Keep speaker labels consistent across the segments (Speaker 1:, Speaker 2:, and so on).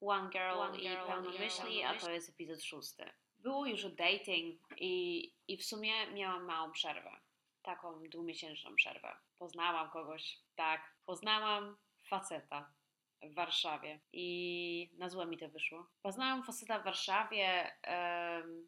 Speaker 1: One Girl
Speaker 2: One
Speaker 1: i
Speaker 2: Girl,
Speaker 1: Pełno
Speaker 2: One
Speaker 1: Myśli,
Speaker 2: Girl,
Speaker 1: a to jest epizod szósty. Było już o dating i, i w sumie miałam małą przerwę. Taką dwumiesięczną przerwę. Poznałam kogoś, tak, poznałam faceta w Warszawie i na złe mi to wyszło. Poznałam faceta w Warszawie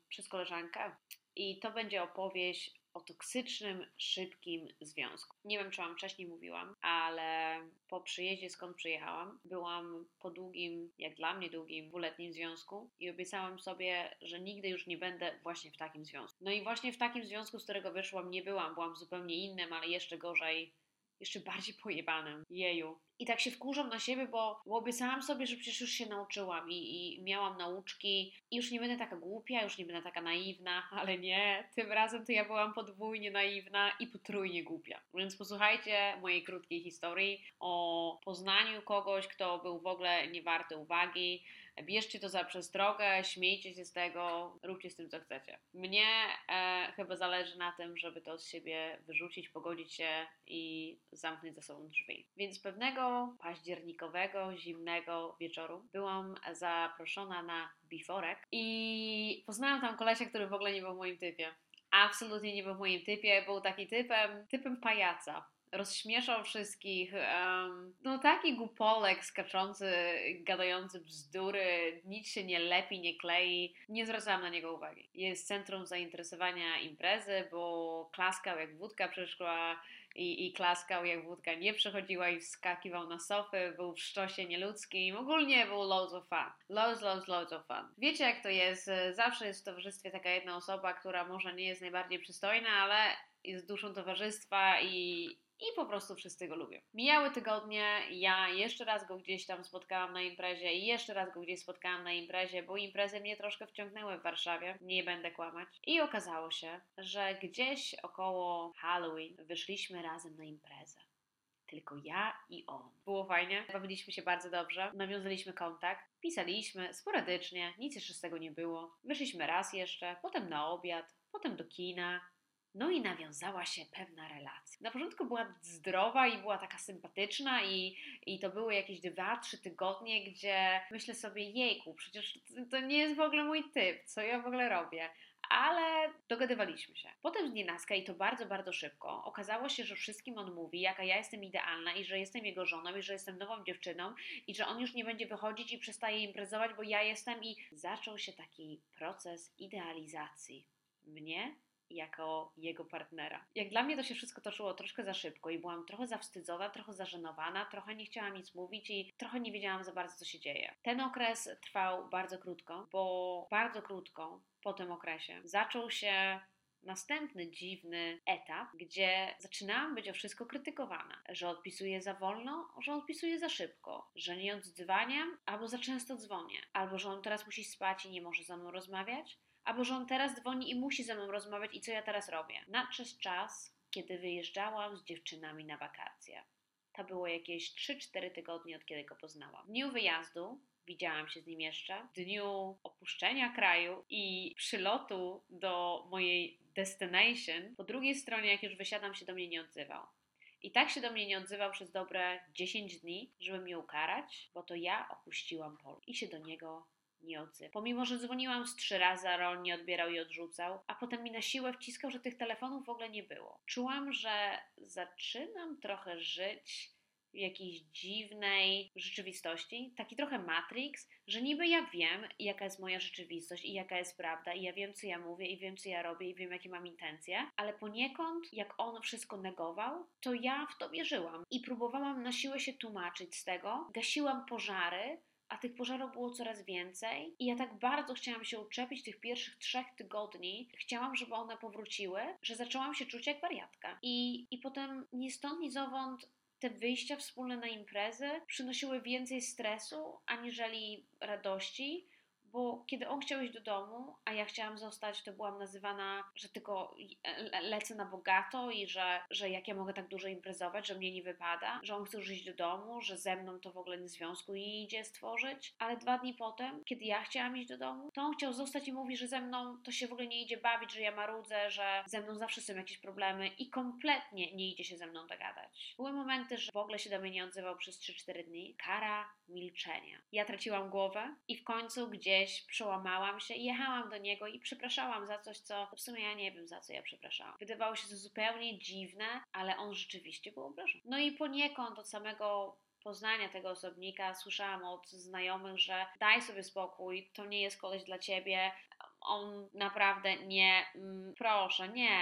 Speaker 1: przez koleżankę i to będzie opowieść o toksycznym, szybkim związku. Nie wiem, czy Wam wcześniej mówiłam, ale po przyjeździe, skąd przyjechałam, byłam po długim, jak dla mnie długim, dwuletnim związku i obiecałam sobie, że nigdy już nie będę właśnie w takim związku. No i właśnie w takim związku, z którego wyszłam, nie byłam. Byłam zupełnie innym, ale jeszcze gorzej, jeszcze bardziej pojebanym. Jeju. I tak się wkurzam na siebie, bo, bo obiecałam sobie, że przecież już się nauczyłam i, i miałam nauczki i już nie będę taka głupia, już nie będę taka naiwna, ale nie, tym razem to ja byłam podwójnie naiwna i potrójnie głupia. Więc posłuchajcie mojej krótkiej historii o poznaniu kogoś, kto był w ogóle nie warty uwagi. Bierzcie to za przestrogę, śmiejcie się z tego, róbcie z tym co chcecie. Mnie e, chyba zależy na tym, żeby to z siebie wyrzucić, pogodzić się i zamknąć za sobą drzwi. Więc pewnego październikowego, zimnego wieczoru byłam zaproszona na biforek i poznałam tam kolesia, który w ogóle nie był w moim typie. Absolutnie nie był w moim typie, był taki typem, typem pajaca rozśmieszał wszystkich. Um, no taki głupolek skaczący, gadający bzdury, nic się nie lepi, nie klei. Nie zwracałam na niego uwagi. Jest centrum zainteresowania imprezy, bo klaskał jak wódka przeszła i, i klaskał jak wódka nie przechodziła i wskakiwał na sofy, był w szczosie nieludzkim. Ogólnie był loads of fun. Loads, loads, loads of fun. Wiecie jak to jest? Zawsze jest w towarzystwie taka jedna osoba, która może nie jest najbardziej przystojna, ale jest duszą towarzystwa i, i po prostu wszyscy go lubią. Mijały tygodnie, ja jeszcze raz go gdzieś tam spotkałam na imprezie i jeszcze raz go gdzieś spotkałam na imprezie, bo imprezy mnie troszkę wciągnęły w Warszawie, nie będę kłamać. I okazało się, że gdzieś około Halloween wyszliśmy razem na imprezę. Tylko ja i on. Było fajnie, bawiliśmy się bardzo dobrze, nawiązaliśmy kontakt, pisaliśmy sporadycznie, nic jeszcze z tego nie było. Wyszliśmy raz jeszcze, potem na obiad, potem do kina, no i nawiązała się pewna relacja. Na początku była zdrowa i była taka sympatyczna i, i to były jakieś dwa, trzy tygodnie, gdzie myślę sobie, jejku, przecież to nie jest w ogóle mój typ, co ja w ogóle robię. Ale dogadywaliśmy się. Potem z nienacka i to bardzo, bardzo szybko okazało się, że wszystkim on mówi, jaka ja jestem idealna i że jestem jego żoną i że jestem nową dziewczyną i że on już nie będzie wychodzić i przestaje imprezować, bo ja jestem i zaczął się taki proces idealizacji mnie jako jego partnera. Jak dla mnie to się wszystko toczyło troszkę za szybko i byłam trochę zawstydzona, trochę zażenowana, trochę nie chciałam nic mówić i trochę nie wiedziałam za bardzo, co się dzieje. Ten okres trwał bardzo krótko, bo bardzo krótko po tym okresie zaczął się następny dziwny etap, gdzie zaczynałam być o wszystko krytykowana, że odpisuję za wolno, że odpisuję za szybko, że nie oddzwaniam albo za często dzwonię, albo że on teraz musi spać i nie może ze mną rozmawiać, albo że on teraz dzwoni i musi ze mną rozmawiać i co ja teraz robię. Nadszedł czas, kiedy wyjeżdżałam z dziewczynami na wakacje. To było jakieś 3-4 tygodnie od kiedy go poznałam. W dniu wyjazdu widziałam się z nim jeszcze. W dniu opuszczenia kraju i przylotu do mojej destination, po drugiej stronie, jak już wysiadam, się do mnie nie odzywał. I tak się do mnie nie odzywał przez dobre 10 dni, żeby mnie ukarać, bo to ja opuściłam pol i się do niego nie. Pomimo, że dzwoniłam z trzy razy, ale on nie odbierał i odrzucał, a potem mi na siłę wciskał, że tych telefonów w ogóle nie było. Czułam, że zaczynam trochę żyć w jakiejś dziwnej rzeczywistości, taki trochę Matrix, że niby ja wiem, jaka jest moja rzeczywistość i jaka jest prawda, i ja wiem, co ja mówię, i wiem, co ja robię, i wiem, jakie mam intencje, ale poniekąd, jak on wszystko negował, to ja w to wierzyłam i próbowałam na siłę się tłumaczyć z tego, gasiłam pożary, a tych pożarów było coraz więcej. I ja tak bardzo chciałam się uczepić tych pierwszych trzech tygodni, chciałam, żeby one powróciły, że zaczęłam się czuć jak wariatka. I, i potem ni stąd, ni zowąd te wyjścia wspólne na imprezy przynosiły więcej stresu aniżeli radości, bo kiedy on chciał iść do domu, a ja chciałam zostać, to byłam nazywana, że tylko lecę na bogato i że, że jak ja mogę tak dużo imprezować, że mnie nie wypada, że on chce już iść do domu, że ze mną to w ogóle nie związku nie idzie stworzyć. Ale dwa dni potem, kiedy ja chciałam iść do domu, to on chciał zostać i mówi, że ze mną to się w ogóle nie idzie bawić, że ja marudzę, że ze mną zawsze są jakieś problemy i kompletnie nie idzie się ze mną dogadać. Były momenty, że w ogóle się do mnie nie odzywał przez 3-4 dni. Kara milczenia. Ja traciłam głowę i w końcu gdzieś przełamałam się i jechałam do niego i przepraszałam za coś, co w sumie ja nie wiem, za co ja przepraszałam. Wydawało się to zupełnie dziwne, ale on rzeczywiście był obrażony. No i poniekąd od samego poznania tego osobnika słyszałam od znajomych, że daj sobie spokój, to nie jest koleś dla ciebie, on naprawdę nie, mm, proszę, nie,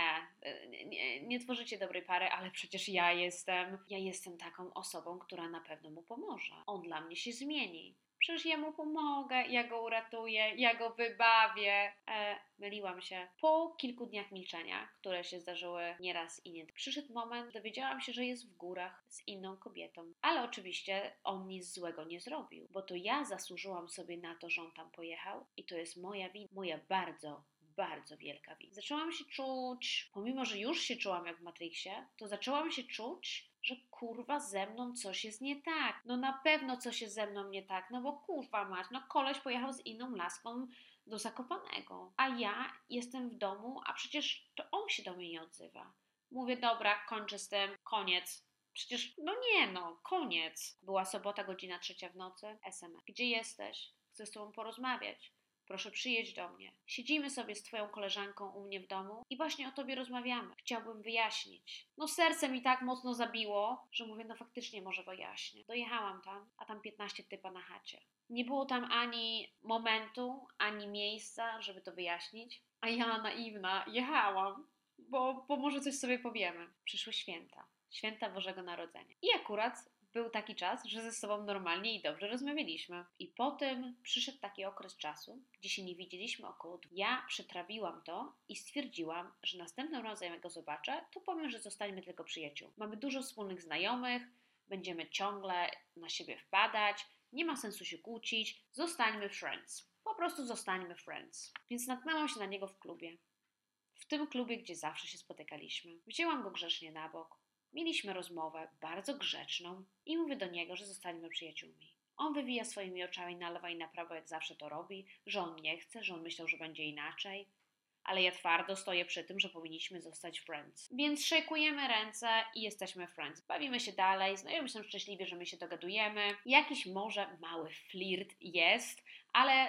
Speaker 1: nie, nie tworzycie dobrej pary, ale przecież ja jestem, ja jestem taką osobą, która na pewno mu pomoże. On dla mnie się zmieni. Przecież ja mu pomogę, ja go uratuję, ja go wybawię. E, myliłam się. Po kilku dniach milczenia, które się zdarzyły nieraz i nie, przyszedł moment, dowiedziałam się, że jest w górach z inną kobietą. Ale oczywiście on nic złego nie zrobił, bo to ja zasłużyłam sobie na to, że on tam pojechał i to jest moja wina, moja bardzo, bardzo wielka wina. Zaczęłam się czuć, pomimo że już się czułam jak w Matrixie, to zaczęłam się czuć, że kurwa ze mną coś jest nie tak. No na pewno coś jest ze mną nie tak, no bo kurwa mać, no koleś pojechał z inną laską do Zakopanego, a ja jestem w domu, a przecież to on się do mnie nie odzywa. Mówię, dobra, kończę z tym, koniec. Przecież, no nie no, koniec. Była sobota, godzina trzecia w nocy, SMS. Gdzie jesteś? Chcę z tobą porozmawiać. Proszę przyjedź do mnie. Siedzimy sobie z Twoją koleżanką u mnie w domu i właśnie o Tobie rozmawiamy. Chciałbym wyjaśnić. No serce mi tak mocno zabiło, że mówię, no faktycznie może wyjaśnię. Dojechałam tam, a tam 15 typa na chacie. Nie było tam ani momentu, ani miejsca, żeby to wyjaśnić. A ja naiwna jechałam, bo, bo może coś sobie powiemy. Przyszły święta. Święta Bożego Narodzenia. I akurat był taki czas, że ze sobą normalnie i dobrze rozmawialiśmy. I potem przyszedł taki okres czasu, gdzie się nie widzieliśmy około dwóch. Ja przetrawiłam to i stwierdziłam, że następnym razem jak go zobaczę, to powiem, że zostaniemy tylko przyjaciół. Mamy dużo wspólnych znajomych, będziemy ciągle na siebie wpadać, nie ma sensu się kłócić, zostańmy friends. Po prostu zostańmy friends. Więc natknęłam się na niego w klubie. W tym klubie, gdzie zawsze się spotykaliśmy. Wzięłam go grzecznie na bok, Mieliśmy rozmowę bardzo grzeczną i mówię do niego, że zostaniemy przyjaciółmi. On wywija swoimi oczami na lewo i na prawo, jak zawsze to robi, że on nie chce, że on myślał, że będzie inaczej. Ale ja twardo stoję przy tym, że powinniśmy zostać friends. Więc szejkujemy ręce i jesteśmy friends. Bawimy się dalej, znajomi są szczęśliwi, że my się dogadujemy. Jakiś może mały flirt jest, ale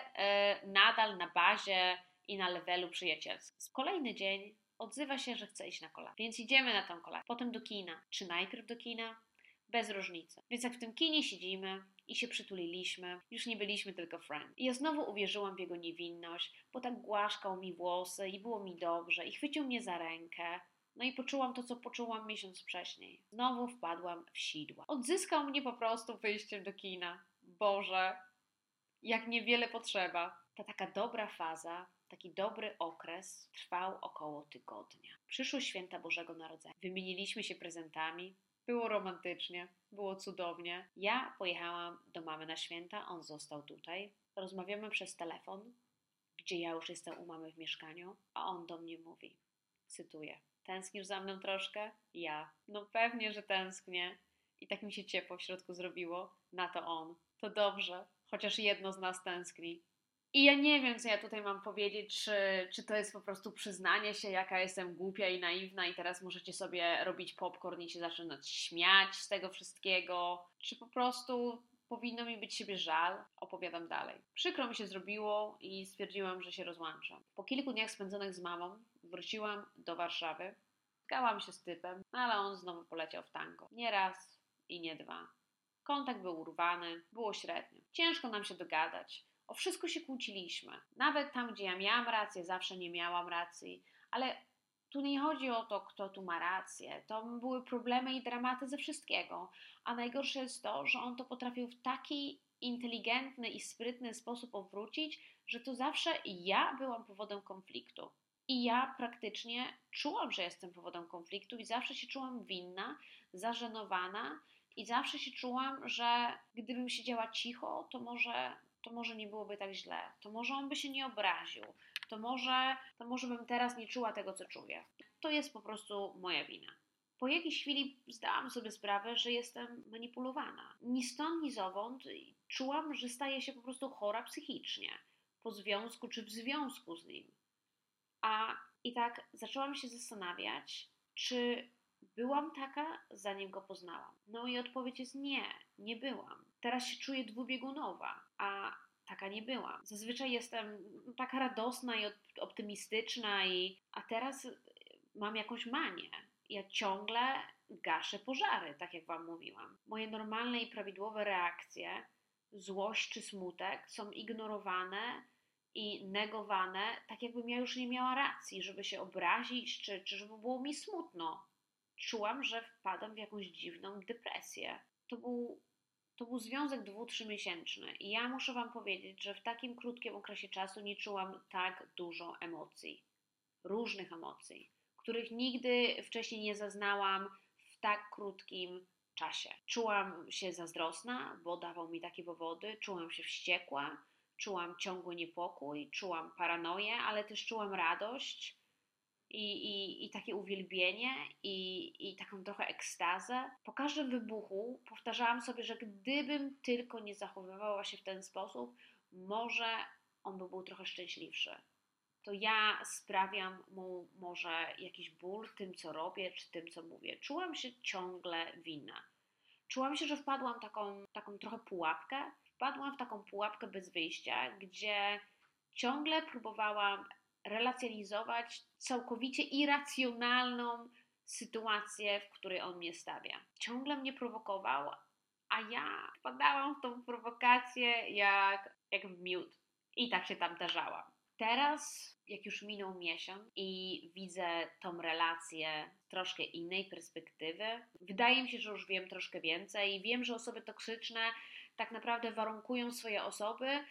Speaker 1: yy, nadal na bazie i na levelu przyjacielskim. Kolejny dzień odzywa się, że chce iść na kolację. Więc idziemy na tą kolację. Potem do kina. Czy najpierw do kina? Bez różnicy. Więc jak w tym kinie siedzimy i się przytuliliśmy, już nie byliśmy tylko friends. I ja znowu uwierzyłam w jego niewinność, bo tak głaszkał mi włosy i było mi dobrze i chwycił mnie za rękę. No i poczułam to, co poczułam miesiąc wcześniej. Znowu wpadłam w sidła. Odzyskał mnie po prostu wyjściem do kina. Boże, jak niewiele potrzeba. Ta taka dobra faza taki dobry okres trwał około tygodnia. Przyszły święta Bożego Narodzenia. Wymieniliśmy się prezentami. Było romantycznie, było cudownie. Ja pojechałam do mamy na święta, on został tutaj. Rozmawiamy przez telefon, gdzie ja już jestem u mamy w mieszkaniu, a on do mnie mówi, cytuję, tęsknisz za mną troszkę? Ja, no pewnie, że tęsknię. I tak mi się ciepło w środku zrobiło. Na to on. To dobrze, chociaż jedno z nas tęskni. I ja nie wiem, co ja tutaj mam powiedzieć, czy, czy to jest po prostu przyznanie się, jaka jestem głupia i naiwna, i teraz możecie sobie robić popcorn i się zaczynać śmiać z tego wszystkiego, czy po prostu powinno mi być siebie żal, opowiadam dalej. Przykro mi się zrobiło i stwierdziłam, że się rozłączam. Po kilku dniach spędzonych z mamą wróciłam do Warszawy. Spotkałam się z typem, ale on znowu poleciał w tango. Nie raz i nie dwa. Kontakt był urwany, było średnio. Ciężko nam się dogadać. O wszystko się kłóciliśmy. Nawet tam, gdzie ja miałam rację, zawsze nie miałam racji, ale tu nie chodzi o to, kto tu ma rację. To były problemy i dramaty ze wszystkiego. A najgorsze jest to, że on to potrafił w taki inteligentny i sprytny sposób obrócić, że to zawsze ja byłam powodem konfliktu. I ja praktycznie czułam, że jestem powodem konfliktu, i zawsze się czułam winna, zażenowana, i zawsze się czułam, że gdybym siedziała cicho, to może to może nie byłoby tak źle, to może on by się nie obraził, to może, to może bym teraz nie czuła tego, co czuję. To jest po prostu moja wina. Po jakiejś chwili zdałam sobie sprawę, że jestem manipulowana. Ni stąd, ni zowąd czułam, że staję się po prostu chora psychicznie, po związku czy w związku z nim. A i tak zaczęłam się zastanawiać, czy byłam taka, zanim go poznałam. No i odpowiedź jest nie, nie byłam. Teraz się czuję dwubiegunowa, a taka nie byłam. Zazwyczaj jestem taka radosna i optymistyczna, i, a teraz mam jakąś manię. Ja ciągle gaszę pożary, tak jak Wam mówiłam. Moje normalne i prawidłowe reakcje, złość czy smutek, są ignorowane i negowane, tak jakbym ja już nie miała racji, żeby się obrazić, czy, czy żeby było mi smutno. Czułam, że wpadam w jakąś dziwną depresję. To był, to był związek dwu, trzymiesięczny i ja muszę Wam powiedzieć, że w takim krótkim okresie czasu nie czułam tak dużo emocji. Różnych emocji, których nigdy wcześniej nie zaznałam w tak krótkim czasie. Czułam się zazdrosna, bo dawał mi takie powody, czułam się wściekła, czułam ciągły niepokój, czułam paranoję, ale też czułam radość i, i, i takie uwielbienie i, i taką trochę ekstazę. Po każdym wybuchu powtarzałam sobie, że gdybym tylko nie zachowywała się w ten sposób, może on by był trochę szczęśliwszy. To ja sprawiam mu może jakiś ból tym, co robię, czy tym, co mówię. Czułam się ciągle winna. Czułam się, że wpadłam taką, taką trochę pułapkę, wpadłam w taką pułapkę bez wyjścia, gdzie ciągle próbowałam relacjonizować całkowicie irracjonalną sytuację, w której on mnie stawia. Ciągle mnie prowokował, a ja wpadałam w tą prowokację jak, jak w miód. I tak się tam tarzałam. Teraz, jak już minął miesiąc i widzę tą relację z troszkę innej perspektywy, wydaje mi się, że już wiem troszkę więcej wiem, że osoby toksyczne tak naprawdę warunkują swoje osoby,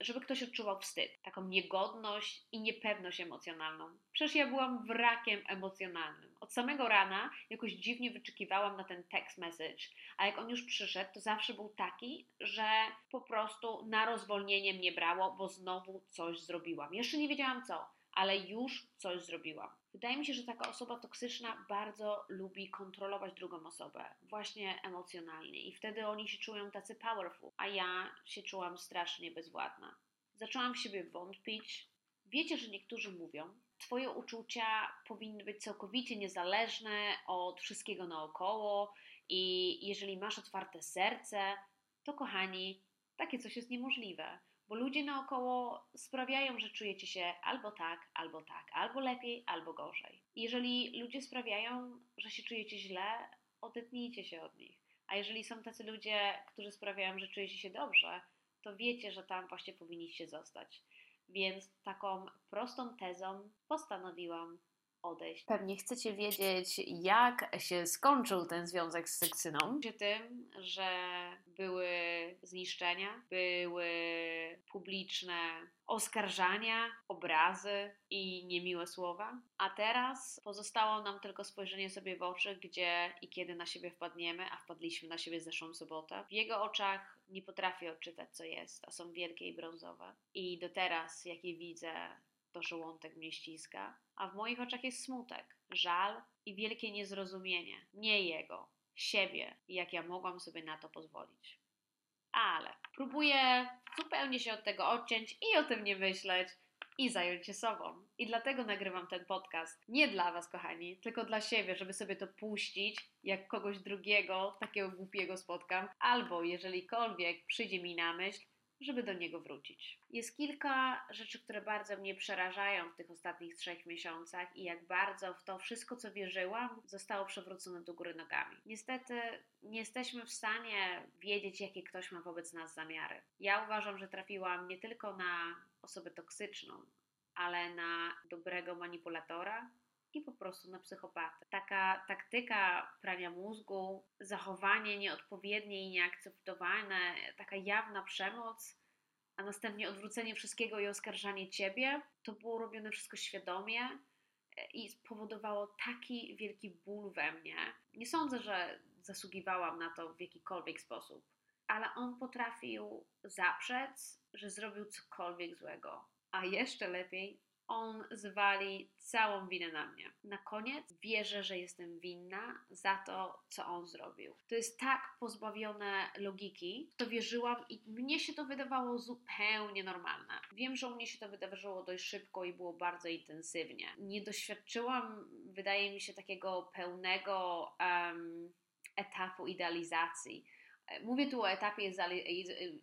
Speaker 1: żeby ktoś odczuwał wstyd, taką niegodność i niepewność emocjonalną. Przecież ja byłam wrakiem emocjonalnym. Od samego rana jakoś dziwnie wyczekiwałam na ten text message, a jak on już przyszedł, to zawsze był taki, że po prostu na rozwolnienie mnie brało, bo znowu coś zrobiłam. Jeszcze nie wiedziałam co ale już coś zrobiłam. Wydaje mi się, że taka osoba toksyczna bardzo lubi kontrolować drugą osobę, właśnie emocjonalnie, i wtedy oni się czują tacy powerful, a ja się czułam strasznie bezwładna. Zaczęłam w siebie wątpić. Wiecie, że niektórzy mówią, Twoje uczucia powinny być całkowicie niezależne od wszystkiego naokoło, i jeżeli masz otwarte serce, to kochani, takie coś jest niemożliwe bo ludzie naokoło sprawiają, że czujecie się albo tak, albo tak, albo lepiej, albo gorzej. Jeżeli ludzie sprawiają, że się czujecie źle, odetnijcie się od nich. A jeżeli są tacy ludzie, którzy sprawiają, że czujecie się dobrze, to wiecie, że tam właśnie powinniście zostać. Więc taką prostą tezą postanowiłam odejść. Pewnie chcecie wiedzieć, jak się skończył ten związek z sekcyną. Tym, że były zniszczenia, były publiczne oskarżania, obrazy i niemiłe słowa. A teraz pozostało nam tylko spojrzenie sobie w oczy, gdzie i kiedy na siebie wpadniemy, a wpadliśmy na siebie zeszłą sobotę. W jego oczach nie potrafię odczytać, co jest, a są wielkie i brązowe. I do teraz, jak je widzę, to żołądek mnie ściska, a w moich oczach jest smutek, żal i wielkie niezrozumienie. Nie jego, siebie i jak ja mogłam sobie na to pozwolić. Ale próbuję zupełnie się od tego odciąć i o tym nie myśleć i zająć się sobą. I dlatego nagrywam ten podcast. Nie dla Was, kochani, tylko dla siebie, żeby sobie to puścić, jak kogoś drugiego, takiego głupiego spotkam, albo jeżelikolwiek przyjdzie mi na myśl, żeby do niego wrócić. Jest kilka rzeczy, które bardzo mnie przerażają w tych ostatnich trzech miesiącach i jak bardzo w to wszystko, co wierzyłam, zostało przewrócone do góry nogami. Niestety nie jesteśmy w stanie wiedzieć, jakie ktoś ma wobec nas zamiary. Ja uważam, że trafiłam nie tylko na osobę toksyczną, ale na dobrego manipulatora, i po prostu na psychopatę. Taka taktyka prania mózgu, zachowanie nieodpowiednie i nieakceptowane, taka jawna przemoc, a następnie odwrócenie wszystkiego i oskarżanie ciebie, to było robione wszystko świadomie e, i spowodowało taki wielki ból we mnie. Nie sądzę, że zasługiwałam na to w jakikolwiek sposób, ale on potrafił zaprzec, że zrobił cokolwiek złego. A jeszcze lepiej, on zwali całą winę na mnie. Na koniec wierzę, że jestem winna za to, co on zrobił. To jest tak pozbawione logiki, to wierzyłam i mnie się to wydawało zupełnie normalne. Wiem, że u mnie się to wydarzyło dość szybko i było bardzo intensywnie. Nie doświadczyłam, wydaje mi się, takiego pełnego um, etapu idealizacji Mówię tu o etapie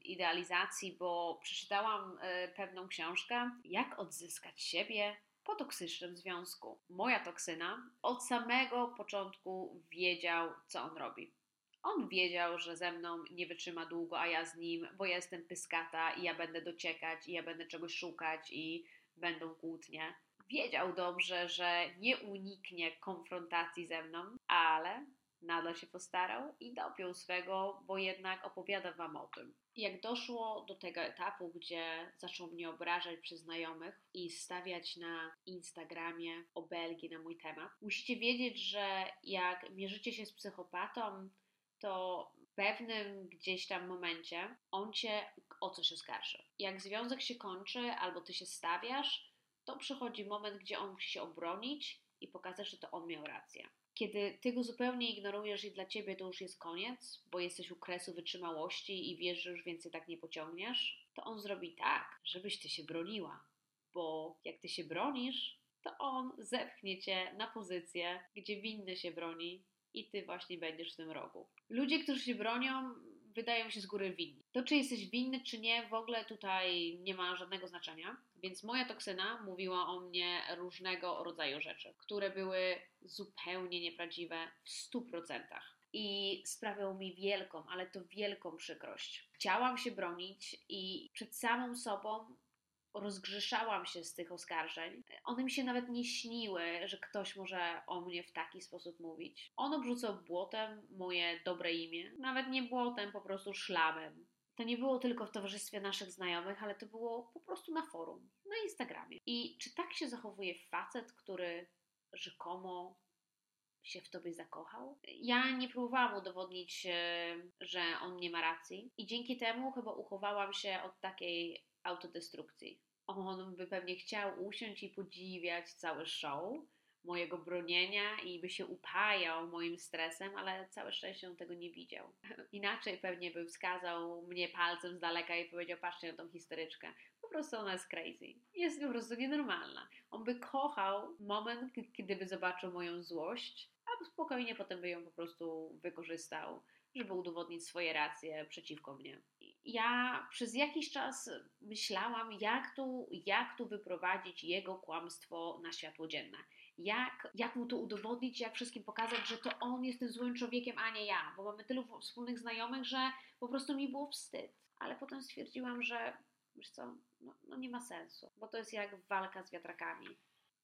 Speaker 1: idealizacji, bo przeczytałam e, pewną książkę, jak odzyskać siebie po toksycznym związku. Moja toksyna od samego początku wiedział, co on robi. On wiedział, że ze mną nie wytrzyma długo, a ja z nim, bo ja jestem pyskata i ja będę dociekać i ja będę czegoś szukać i będą kłótnie. Wiedział dobrze, że nie uniknie konfrontacji ze mną, ale nadal się postarał i dopiął swego, bo jednak opowiada Wam o tym. Jak doszło do tego etapu, gdzie zaczął mnie obrażać przy znajomych i stawiać na Instagramie obelgi na mój temat, musicie wiedzieć, że jak mierzycie się z psychopatą, to w pewnym gdzieś tam momencie on cię o coś oskarży. Jak związek się kończy albo ty się stawiasz, to przychodzi moment, gdzie on musi się obronić i pokazać, że to on miał rację. Kiedy ty go zupełnie ignorujesz i dla ciebie to już jest koniec, bo jesteś u kresu wytrzymałości i wiesz, że już więcej tak nie pociągniesz, to on zrobi tak, żebyś ty się broniła. Bo jak ty się bronisz, to on zepchnie cię na pozycję, gdzie winny się broni i ty właśnie będziesz w tym rogu. Ludzie, którzy się bronią, wydają się z góry winni. To, czy jesteś winny, czy nie, w ogóle tutaj nie ma żadnego znaczenia. Więc moja toksyna mówiła o mnie różnego rodzaju rzeczy, które były zupełnie nieprawdziwe w 100%. I sprawiało mi wielką, ale to wielką przykrość. Chciałam się bronić i przed samą sobą rozgrzeszałam się z tych oskarżeń. One mi się nawet nie śniły, że ktoś może o mnie w taki sposób mówić. On obrzucał błotem moje dobre imię. Nawet nie błotem, po prostu szlamem. To nie było tylko w towarzystwie naszych znajomych, ale to było po prostu na forum, na Instagramie. I czy tak się zachowuje facet, który rzekomo się w tobie zakochał? Ja nie próbowałam udowodnić, że on nie ma racji, i dzięki temu chyba uchowałam się od takiej autodestrukcji. On by pewnie chciał usiąść i podziwiać cały show mojego bronienia i by się upajał moim stresem, ale całe szczęście on tego nie widział. Inaczej pewnie by wskazał mnie palcem z daleka i powiedział: Patrzcie na tą historyczkę. Po prostu ona jest crazy. Jest po prostu nienormalna. On by kochał moment, kiedy by zobaczył moją złość, a spokojnie potem by ją po prostu wykorzystał, żeby udowodnić swoje racje przeciwko mnie ja przez jakiś czas myślałam, jak tu, jak tu wyprowadzić jego kłamstwo na światło dzienne. Jak, jak mu to udowodnić, jak wszystkim pokazać, że to on jest tym złym człowiekiem, a nie ja, bo mamy tylu wspólnych znajomych, że po prostu mi było wstyd. Ale potem stwierdziłam, że wiesz co, no, no nie ma sensu, bo to jest jak walka z wiatrakami.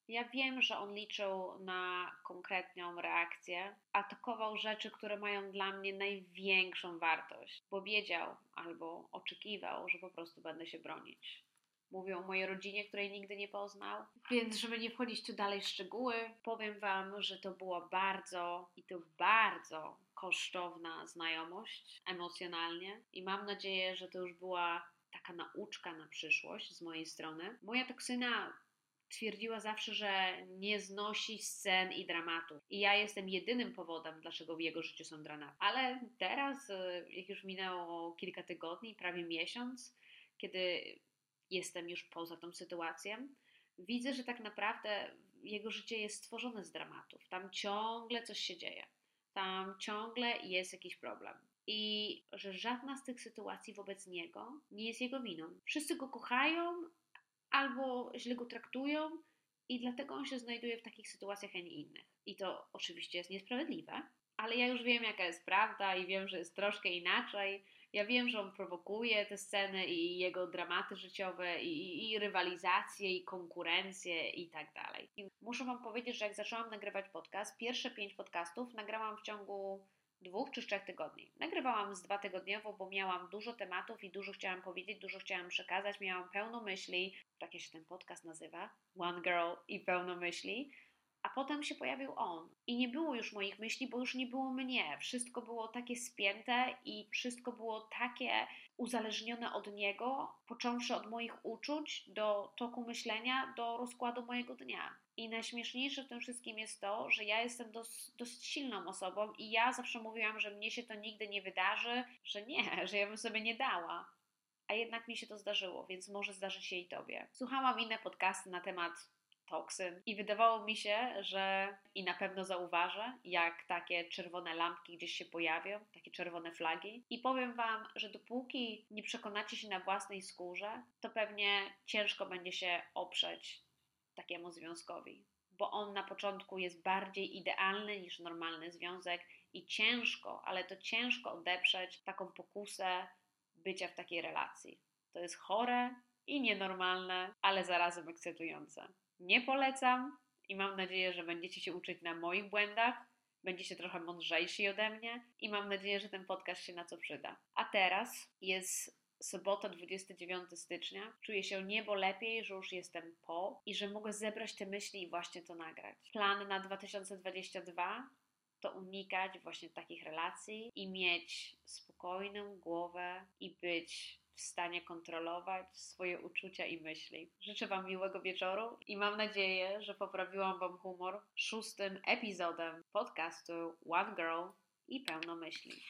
Speaker 1: Ja wiem, że on liczył na konkretną reakcję, atakował rzeczy, które mają dla mnie największą wartość, bo wiedział albo oczekiwał, że po prostu będę się bronić. Mówią o mojej rodzinie, której nigdy nie poznał. Więc, żeby nie wchodzić tu dalej w szczegóły, powiem Wam, że to była bardzo i to bardzo kosztowna znajomość emocjonalnie i mam nadzieję, że to już była taka nauczka na przyszłość z mojej strony. Moja toksyna twierdziła zawsze, że nie znosi scen i dramatów. I ja jestem jedynym powodem, dlaczego w jego życiu są dramaty. Ale teraz, e, jak już minęło kilka tygodni, prawie miesiąc, kiedy jestem już poza tą sytuacją, widzę, że tak naprawdę jego życie jest stworzone z dramatów. Tam ciągle coś się dzieje. Tam ciągle jest jakiś problem. I że żadna z tych sytuacji wobec niego nie jest jego winą. Wszyscy go kochają, albo źle go traktują i dlatego on się znajduje w takich sytuacjach, a nie innych. I to oczywiście jest niesprawiedliwe, ale ja już wiem, jaka jest prawda i wiem, że jest troszkę inaczej. Ja wiem, że on prowokuje te sceny i jego dramaty życiowe, i, i rywalizację, i konkurencję, i tak dalej. I muszę Wam powiedzieć, że jak zaczęłam nagrywać podcast, pierwsze pięć podcastów nagrałam w ciągu dwóch czy trzech tygodni. Nagrywałam z dwa tygodniowo, bo miałam dużo tematów i dużo chciałam powiedzieć, dużo chciałam przekazać, miałam pełno myśli, tak się ten podcast nazywa, One Girl i pełno myśli, A potem się pojawił on. I nie było już moich myśli, bo już nie było mnie. Wszystko było takie spięte i wszystko było takie uzależnione od niego, począwszy od moich uczuć do toku myślenia, do rozkładu mojego dnia. I najśmieszniejsze w tym wszystkim jest to, że ja jestem dosyć, dosyć silną osobą i ja zawsze mówiłam, że mnie się to nigdy nie wydarzy, że nie, że ja bym sobie nie dała. A jednak mi się to zdarzyło, więc może zdarzyć się i tobie. Słuchałam inne podcasty na temat toksyn i wydawało mi się, że i na pewno zauważę, jak takie czerwone lampki gdzieś się pojawią, takie czerwone flagi. I powiem Wam, że dopóki nie przekonacie się na własnej skórze, to pewnie ciężko będzie się oprzeć takiemu związkowi, bo on na początku jest bardziej idealny niż normalny związek i ciężko, ale to ciężko odeprzeć taką pokusę bycia w takiej relacji. To jest chore i nienormalne, ale zarazem ekscytujące. Nie polecam i mam nadzieję, że będziecie się uczyć na moich błędach, będziecie trochę mądrzejsi ode mnie i mam nadzieję, że ten podcast się na co przyda. A teraz jest sobota 29 stycznia. Czuję się niebo lepiej, że już jestem po i że mogę zebrać te myśli i właśnie to nagrać. Plan na 2022 to unikać właśnie takich relacji i mieć spokojną głowę i być w stanie kontrolować swoje uczucia i myśli. Życzę Wam miłego wieczoru i mam nadzieję, że poprawiłam Wam humor szóstym epizodem podcastu One Girl i pełno myśli.